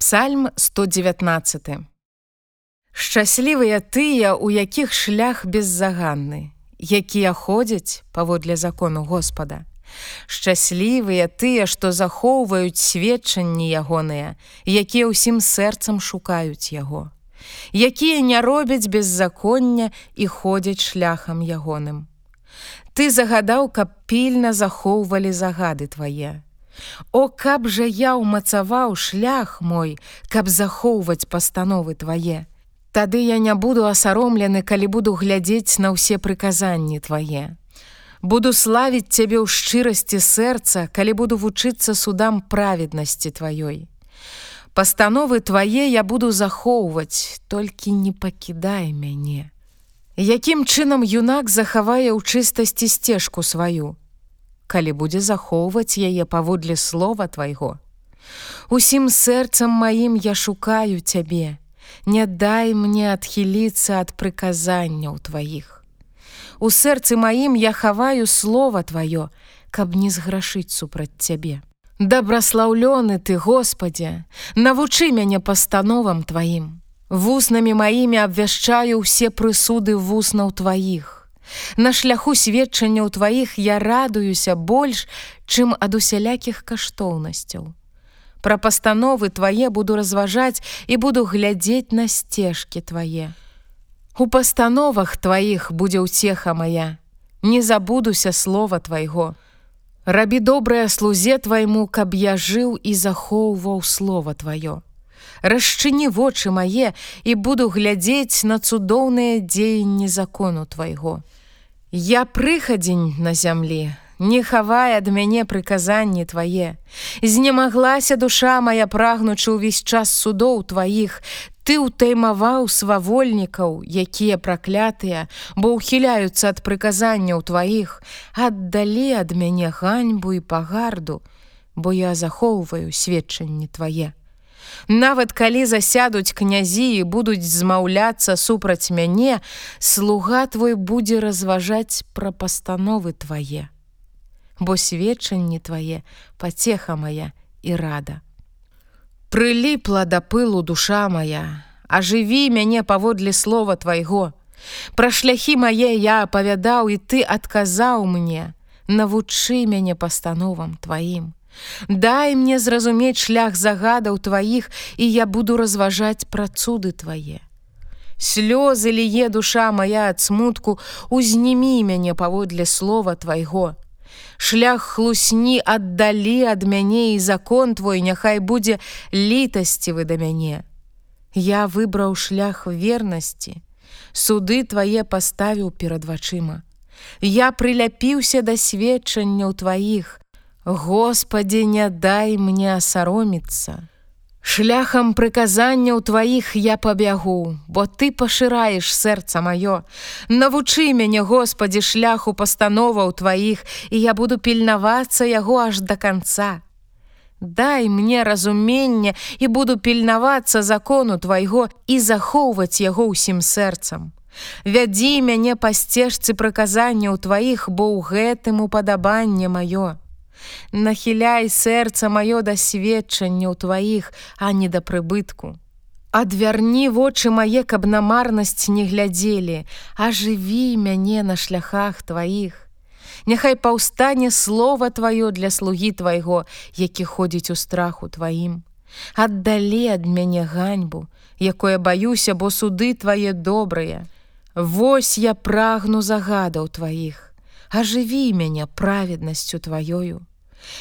Псальм 119. Шчаслівыя тыя, у якіх шлях беззаганны, якія ходзяць паводле закону Господа. Шчаслівыя тыя, што захоўваюць сведчанні ягоныя, якія ўсім сэрцам шукаюць яго, якія не робяць беззаконня і ходзяць шляхам ягоным. Ты загадаў, каб пільна захоўвалі загады твае. О, каб жа я ўмацаваў шлях мой, каб захоўваць пастановы твае. Тады я не буду асаромлены, калі буду глядзець на ўсе прыказанні твае. Буду славіць цябе ў шчырасці сэрца, калі буду вучыцца судам праведнасці тваёй. Пастановы твае я буду захоўваць, толькі не пакідай мяне. Якім чынам юнак захавае ў чыстасці сцежку сваю, калі будзе захоўваць яе паводле слова твайго. Усім сэрцам маім я шукаю цябе, Не дай мне адхіліцца ад прыказанняў тваіх. У сэрцы маім я хаваю слова тваё, каб не зграшыць супраць цябе. Дабраслаўлёны ты, Господе, навучы мяне пастановам тваім. Вуснамі маімі абвяшчаю ўсе прысуды вуснаў тваіх. На шляху сведчанняў тваіх я радуюся больш, чым ад усялякіх каштоўнасцяў. Пра пастановы твае буду разважаць і буду глядзець на сцежкі твае. У пастановах тваіх будзе ўцеха моя, Не забудуся слова твайго. Рабі добрае слузе твайму, каб я жыў і захоўваў слова тваё. Расчыні вочы мае і буду глядзець на цудоўныя дзеянні закону твайго. Я прыхадзень на зямлі, не хавай ад мяне прыказанні твае. Знемаглася душа моя прагнучы ўвесь час судоў тваіх, Ты ўтаймаваў свавольнікаў, якія праклятыя, бо ўхіляюцца ад прыказанняў тваіх, аддалі ад мяне ганьбу і пагарду, бо я захоўваю сведчанні твае. Нават калі засядуць князі і будуць змаўляцца супраць мяне, слуга твой будзе разважаць пра пастановы твае. Бо сведчанні твае пацеха моя і рада. Прыліпла да пылу душа моя, ажыві мяне паводле слова твайго. Пра шляхі мае я апавядаў і ты адказаў мне, навучы мяне пастановам тваім. Дай мне зразумець шлях загадаў тваіх, і я буду разважаць пра цуды твае. Слёзы ліе душа моя ад смутку, узнімі мяне паводле слова твайго. Шлях хлусні аддалі ад мяне і закон твой няхай будзе літасцівы да мяне. Я выбраў шлях вернасці, суды твае паставіў перад вачыма. Я прыляпіўся да сведчанняў тваіх, Господі, не дай мне асароміцца. Шляхам прыказанняў тваіх я пабягу, бо ты пашыраеш сэрца маё. Навучы мяне, Господі, шляху пастановаў тваіх, і я буду пільнавацца яго аж да канца. Дай мне разумення і буду пільнавацца закону твайго і захоўваць яго ўсім сэрцам. Вядзі мяне па сцежцы прыказанняў тваіх, бо ў гэтым упадабанне маё. Нахіляй сэрца маё да сведчанняў тваіх, а не да прыбытку. Адвярні вочы мае, каб на марнасць не глядзелі, а жыві мяне на шляхах тваіх. Няхай паўстане слова тваё для слугі твайго, які ходзіць у страху тваім. Аддалі ад мяне ганьбу, якое баюся, бо суды твае добрыя. Вось я прагну загадаў тваіх, ажыві мяне праведнасцю тваёю.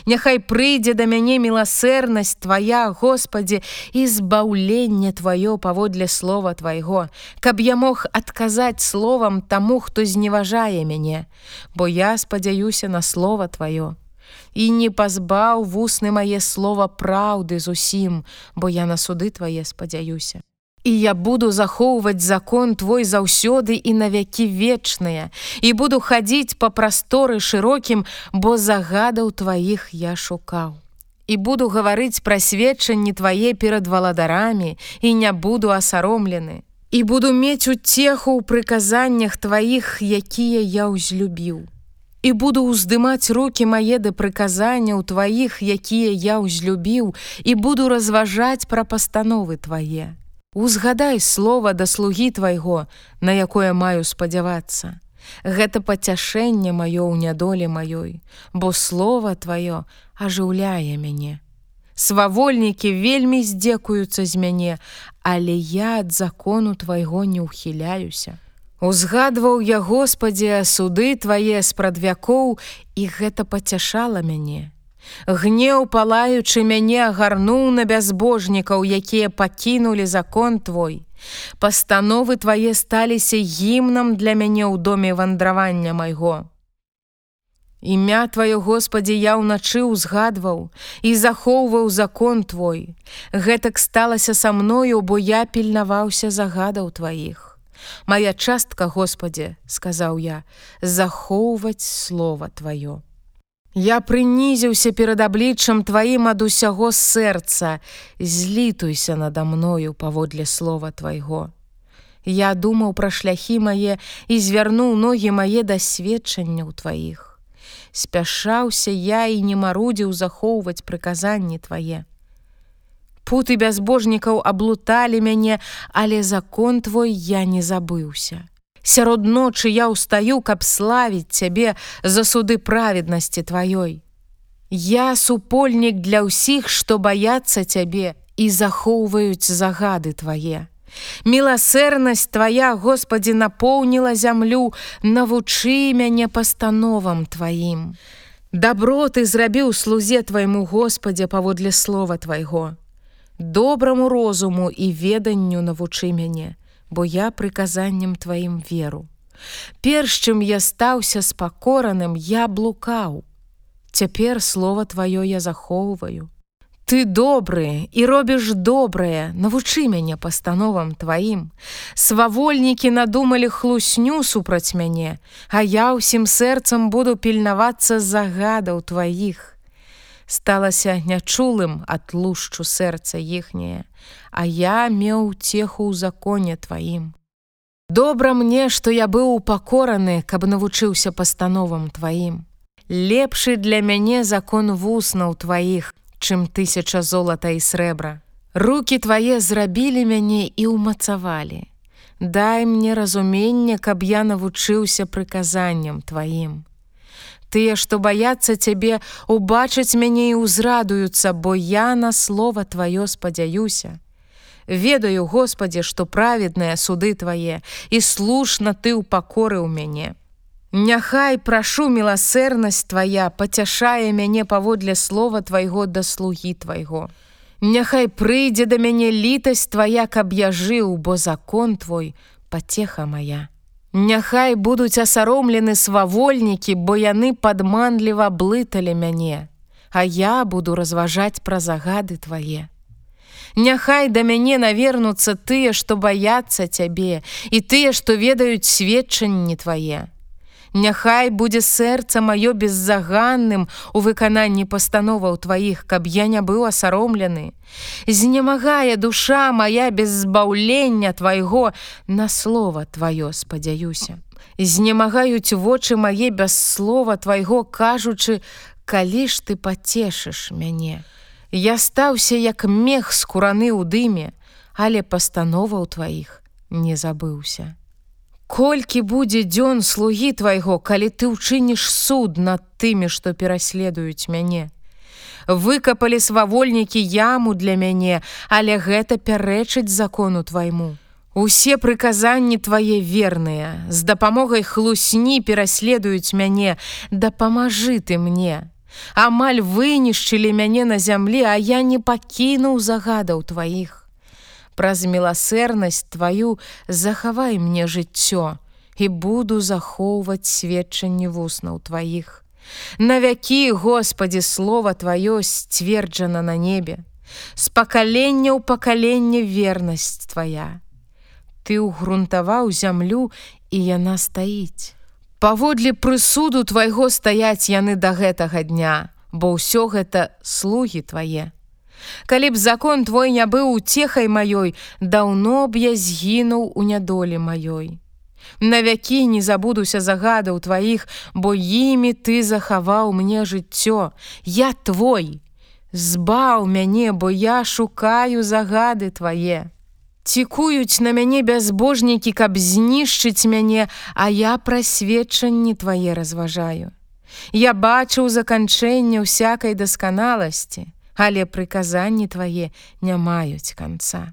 Няхай прыйдзе да мяне міласэрнасць твоя, Господі, і збаўленне тваё паводле слова твайго, каб я мог адказаць словам таму, хто зневажае мяне, бо я спадзяюся на слово тваё. І не пазбаў вусны мае слова праўды зусім, бо я на суды твае спадзяюся. І я буду захоўваць закон твой заўсёды і навякі вечныя і буду хадзіць па прасторы шырокім, бо загадаў тваіх я шукаў. І буду гаварыць пра сведчанні твае перад валадарамі і не буду асаромлены. І буду мець уцеху ў прыказаннях тваіх, якія я ўзлюбіў. і буду ўздымаць руки мае да прыказанняў тваіх, якія я ўзлюбіў і буду разважаць пра пастановы твае. Узгадай слова да слугі твайго, на якое маю спадзявацца. Гэта пацяшэнне маё ў нядолі маёй, бо слова тваё ажыўляе мяне. Свавольнікі вельмі здзекуюцца з мяне, але я ад закону твайго не ўхіляюся. Узгадваў я Господе суды твае з-прад вякоў і гэта пацяшала мяне. Гнеў палаючы мяне агарнуў на бязбожнікаў, якія пакінулі закон твой. Пастановы твае сталіся гімнам для мяне ў доме вандравання майго. Імя твоё Господі я ўначы ўзгадваў і захоўваў закон твой. Гэтак сталася са мною, бо я пільнаваўся загадаў тваіх. Мая частка, Господе, сказаў я, захоўваць слова тваё. Я прынізіўся перад абліччам тваім ад усяго сэрца, злітуйся надо мною паводле слова твайго. Я думаў пра шляхі мае і звярнуў ногі мае дасведчанняў тваіх. Спяшаўся я і не марудзіў захоўваць прыказанні твае путы бязбожнікаў аблуталі мяне, але закон твой я не забыўся. Сярод ночы я ўстаю, каб славіць цябе за суды праведнасці тваёй. Я супольнік для ўсіх, што баяцца цябе і захоўваюць загады твае. Міласэрнасць твая, Господі, напоўніла зямлю, навучы мяне пастановам тваім. Дабро ты зрабіў слузе твайму Господе паводле слова твайго добраму розуму і веданню навучы мяне, бо я прыказаннем тваім веру. Перш чым я стаўся спакораным, я блукаў. Цяпер слова тваё я захоўваю. Ты добры і робіш добрае, навучы мяне пастановам тваім. Свавольнікі надумалі хлусню супраць мяне, а я ўсім сэрцам буду пільнавацца загадаў тваіх сталася нячулым ад лушчу сэрца іхняе, а я меў цеху ў законе тваім. Добра мне, што я быў упакораны, каб навучыўся пастановам тваім. Лепшы для мяне закон вуснаў тваіх, чым тысяча золата і срэбра. Рукі твае зрабілі мяне і ўмацавалі. Дай мне разуменне, каб я навучыўся прыказанням тваім. Тыя, што баяцца цябе, убачаць мяне і ўзрадуюцца, бо я на слова тваё спадзяюся. Ведаю, Господе, што праведныя суды твае і слушна ты ў пакоры ў мяне. Няхай прашу міласэрнасць твая пацяшае мяне паводле слова твайго да слугі твайго. Няхай прыйдзе да мяне літасць твая, каб я жыў, бо закон твой пацеха моя. Няхай будуць асаромлены свавольнікі, бо яны падманліва блыталі мяне, А я буду разважаць пра загады твае. Няхай да мяне навернуцца тыя, што баяцца цябе і тыя, што ведаюць сведчанні твае. Няхай будзе сэрца маё беззаганным у выкананні пастановаў тваіх, каб я не быў асаромлены. Знемагае душа моя без збаўлення твайго на слова тваё спадзяюся. Знемагаюць вочы мае без слова твайго, кажучы, калі ж ты пацешыш мяне. Я стаўся як мех скураны ў дыме, але пастановаў тваіх не забыўся. Колькі будзе дзён слугі твайго, калі ты ўчыніш суд над тымі, што пераследуюць мяне. Выкапалі свавольнікі яму для мяне, але гэта пярэчыць закону твайму. Усе прыказанні твае верныя, з дапамогай хлусні пераследуюць мяне, дапамажы ты мне. Амаль вынішчылі мяне на зямлі, а я не пакінуў загадаў тваіх праз міласэрнасць тваю захавай мне жыццё і буду захоўваць сведчанні вуснаў тваіх. На вякі, Господі, слова тваё сцверджана на небе, з пакалення ў пакаленне вернасць твая. Ты ўгрунтаваў зямлю і яна стаіць. Паводле прысуду твайго стаяць яны да гэтага дня, бо ўсё гэта слугі твае. Калі б закон твой не быў уцехай маёй, даўно б я згінуў у нядолі маёй. Навякі не забудуся загадаў тваіх, бо імі ты захаваў мне жыццё. Я твой. Збаў мяне, бо я шукаю загады твае. Цікуюць на мяне бязбожнікі, каб знішчыць мяне, а я пра сведчанні твае разважаю. Я бачыў заканчэнне ўсякай дасканаласці, але прыказанні твае не маюць канца.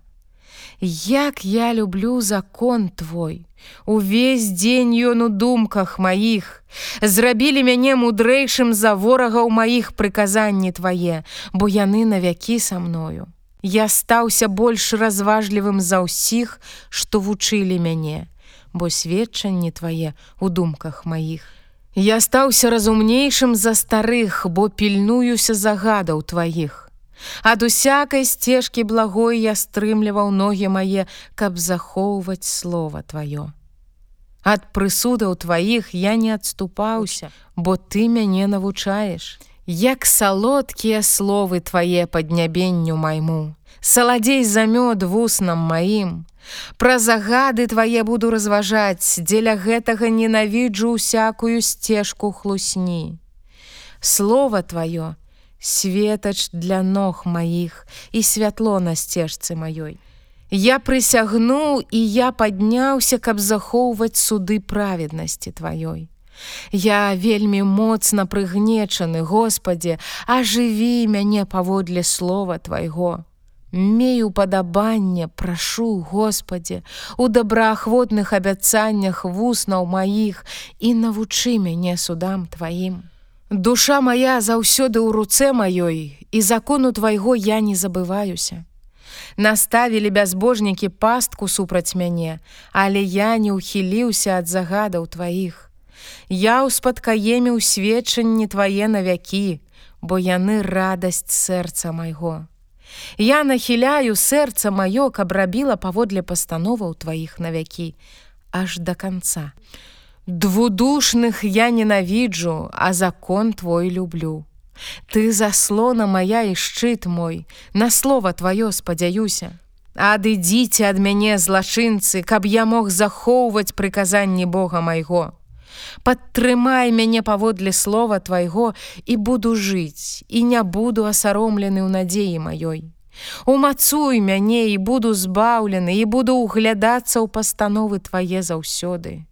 Як я люблю закон твой, Увесь дзень ён у думках маіх, Зрабілі мяне мудрэйшым за ворага ў маіх прыказанні твае, бо яны навякі са мною. Я стаўся больш разважлівым за ўсіх, што вучылі мяне, бо сведчанні твае ў думках маіх. Я стаўся разумнейшым за старых, бо пільнуюся загадаў тваіх. Ад усякай сцежкі благой я стрымліваў ногі мае, каб захоўваць слова тваё. Ад прысудаў тваіх я не адступаўся, бо ты мяне навучаеш. Як салодкія словы твае паднябенню майму, Саладзей замёд вуснам маім. Пра загады твае буду разважаць, дзеля гэтага ненавіджу усякую сцежку хлусні. Слова тваё, светач для ног маіх і святло на сцежцы маёй. Я прысягнуў і я падняўся, каб захоўваць суды праведнасці тваёй. Я вельмі моцна прыгнечаны, Господе, ажыві мяне паводле слова твайго. Мей упадабанне, прашу, Господе, у добраахвотных абяцаннях вуснаў маіх і навучы мяне судам тваім. Душа моя заўсёды ў руцэ маёй і закону твайго я не забываюся. Наставілі бязбожнікі пастку супраць мяне, але я не ўхіліўся ад загадаў тваіх. Я ўспадкаеміў сведчанні твае навякі, бо яны радасць сэрца майго. Я нахіляю сэрца маё, каб рабіла паводле пастановаў тваіх навякі, аж да канца. Двудушных я ненавіджу, а закон твой люблю. Ты заслона моя і шчыт мой, на слово твоё спадзяюся. Адыдзіце ад мяне злачынцы, каб я мог захоўваць прыказанні Бога майго. Падтрымай мяне паводле слова твайго і буду жыць і не буду асаромлены ў надзеі маёй. Умацуй мяне і буду збаўлены і буду ўглядацца ў пастановы твае заўсёды.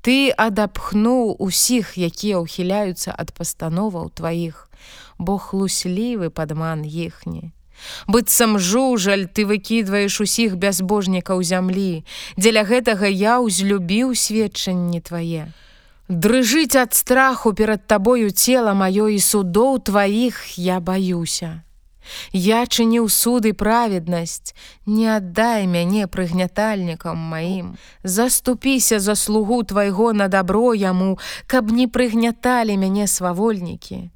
Ты адапхнуў усіх, якія ўхіляюцца ад пастановаў тваіх, бо хлуслівы падман іхні. Быццам жужаль ты выкідваеш усіх бязбожнікаў зямлі, дзеля гэтага я ўзлюбіў сведчанні твае. Дрыжыць ад страху перад табою цела маё і судоў тваіх я баюся. Я чыніў суды праведнасць, не аддай мяне прыгнятальнікам маім. Заступіся за слугу твайго на дабро яму, каб не прыгняталі мяне свавольнікі.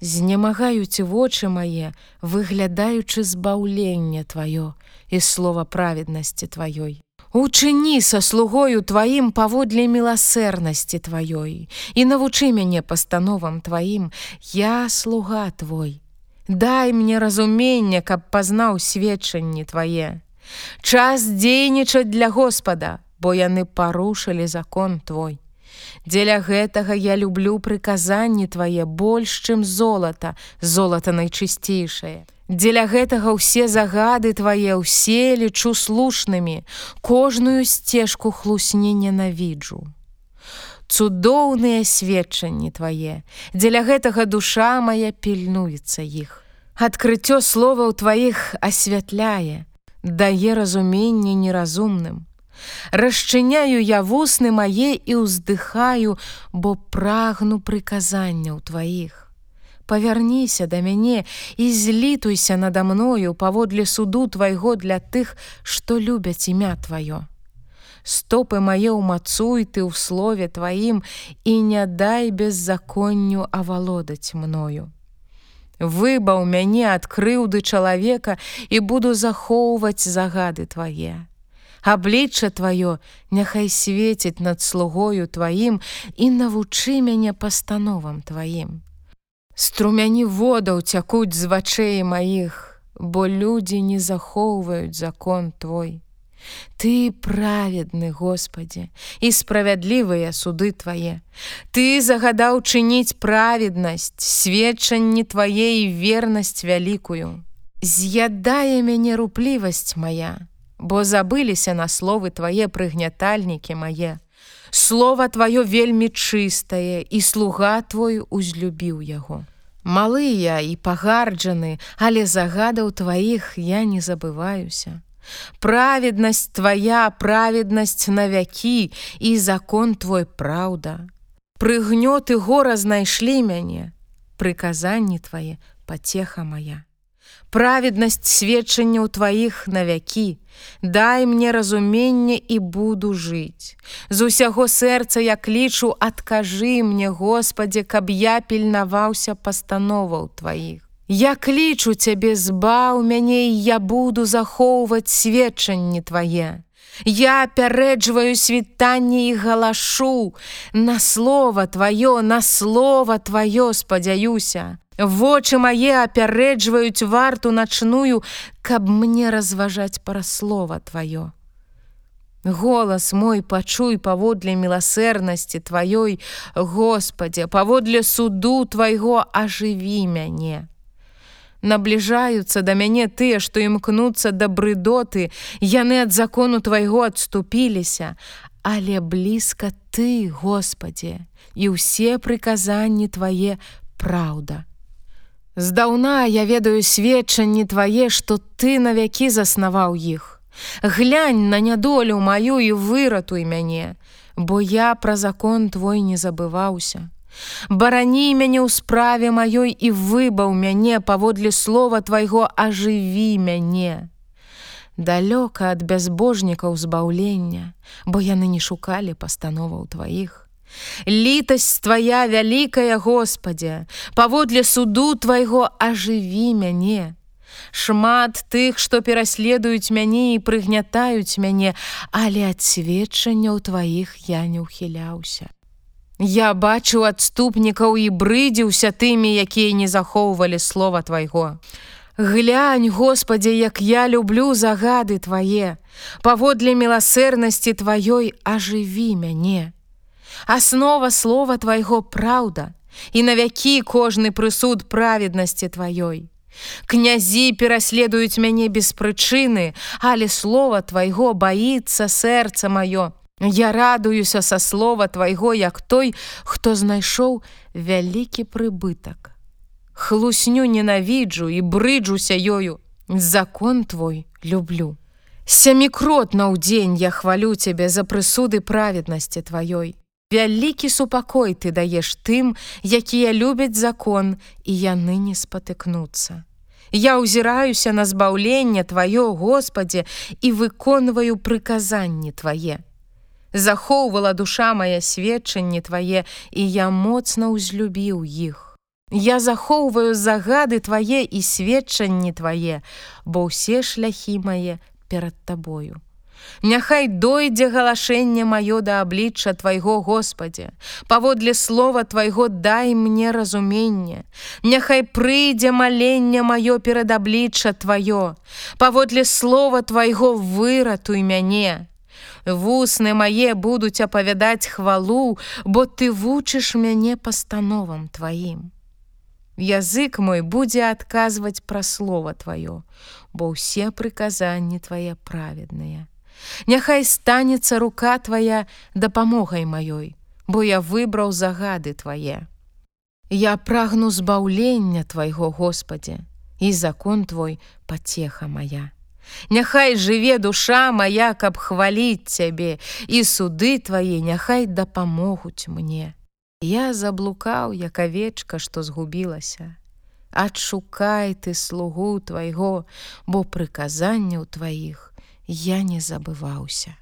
Знемагаюць вочы мае, выглядаючы збаўленне тваё і слова праведнасці тваёй. Учыні са слугою тваім паводле міласэрнасці тваёй і навучы мяне пастановам тваім, я слуга твой. Дай мне разумення, каб пазнаў сведчанні твае. Час дзейнічаць для Господа, бо яны парушылі закон твой. Дзеля гэтага я люблю прыказанні твае больш, чым золата, золата найчысцейшае. Дзеля гэтага ўсе загады твае ўсе лічу слушнымі, кожную сцежку хлусні ненавіджу цудоўныя сведчанні твае. Дзеля гэтага душа моя пільнуецца іх. Адкрыццё словаў тваіх асвятляе, дае разуменне неразумным. Расчыняю я вусны мае і ўздыхаю, бо прагну прыказанняў тваіх. Павярніся да мяне і злітуйся надо мною паводле суду твайго для тых, што любяць імя тваё стопы мае ўмацуй ты ў слове тваім і не дай беззаконню авалодаць мною. Выбаў мяне ад крыўды чалавека і буду захоўваць загады твае. Аблічча тваё няхай свеціць над слугою тваім і навучы мяне пастановам тваім. Струмяні водаў цякуць з вачэй маіх, бо людзі не захоўваюць закон твой. Ты праведны, Господі, і справядлівыя суды твае. Ты загадаў чыніць праведнасць, сведчанні твае і вернасць вялікую. З'ядае мяне руплівасць моя, бо забыліся на словы твае прыгнятальнікі мае. Слова тваё вельмі чыстае, і слуга твой узлюбіў яго. Малыя і пагарджаны, але загадаў тваіх я не забываюся. Праведнасць твоя, праведнасць на вякі і закон твой праўда. Прыгнёты гора знайшлі мяне, прыказанні твае пацеха моя. Праведнасць сведчанняў тваіх на вякі, Дай мне разуменне і буду жыць. З усяго сэрца я клічу, адкажы мне, Господі, каб я пільнаваўся пастановаў тваіх. Я клічу цябе збаў мяне і я буду захоўваць сведчанні твае. Я пярэджваю світанне і галашу, На слово тваё, на слово тваё спадзяюся. Вочы мае апярэджваюць варту начную, каб мне разважаць пра слова тваё. Голас мой пачуй паводле міласэрнасці тваёй, Господе, паводле суду твайго ажыві мяне набліжаюцца да мяне тыя, што імкнуцца да брыдоты, яны ад закону твайго адступіліся, але блізка ты, Господе, і ўсе прыказанні твае праўда. Здаўна я ведаю сведчанні твае, што ты навякі заснаваў іх. Глянь на нядолю маю і выратуй мяне, бо я пра закон твой не забываўся. Барані мяне ў справе маёй і выбаў мяне паводле слова твайго ажыві мяне. Далёка ад бязбожнікаў збаўлення, бо яны не шукалі пастановаў тваіх. Літасць твая вялікая Господя, паводле суду твайго ажыві мяне. Шмат тых, што пераследуюць мяне і прыгнятаюць мяне, але ад сведчанняў тваіх я не ўхіляўся. Я бачыў адступнікаў і брыдзіўся тымі, якія не захоўвалі слова твайго. Глянь, Господі, як я люблю загады твае, паводле міласэрнасці тваёй ажыві мяне. Аснова слова твайго праўда, і навякі кожны прысуд праведнасці тваёй. Князі пераследуюць мяне без прычыны, але слова твайго баіцца сэрца маё, Я радуюся са слова твайго, як той, хто знайшоў вялікі прыбытак. Хлусню ненавіджу і брыджуся ёю. Закон твой люблю. Сямікротна ў дзень я хвалю цябе за прысуды праведнасці тваёй. Вялікі супакой ты даеш тым, якія любяць закон і яны не спатыкнуцца. Я ўзіраюся на збаўленне тваё, Господе, і выконваю прыказанні твае захоўвала душа мая сведчанні твае і я моцна ўзлюбіў іх. Я захоўваю загады твае і сведчанні твае, бо ўсе шляхі мае перад табою. Няхай дойдзе галашэнне маё да аблічча твайго Господе, паводле слова твайго дай мне разуменне, Няхай прыйдзе маленне маё перад аблічча тваё, паводле слова твайго выратуй мяне, Вусны мае будуць апавядаць хвалу, бо ты вучыш мяне пастановам тваім. Язык мой будзе адказваць пра слова тваё, бо ўсе прыказанні твае праведныя. Няхай станецца рука твая дапамогай маёй, бо я выбраў загады твае. Я прагну збаўлення твайго Господе, і закон твой пацеха моя. Няхай жыве душа моя, каб хваліць цябе, і суды твае няхай дапамогуць мне. Я заблукаў, як авечка, што згубілася. Адшукай ты слугу твайго, бо прыказанняў тваіх я не забываўся.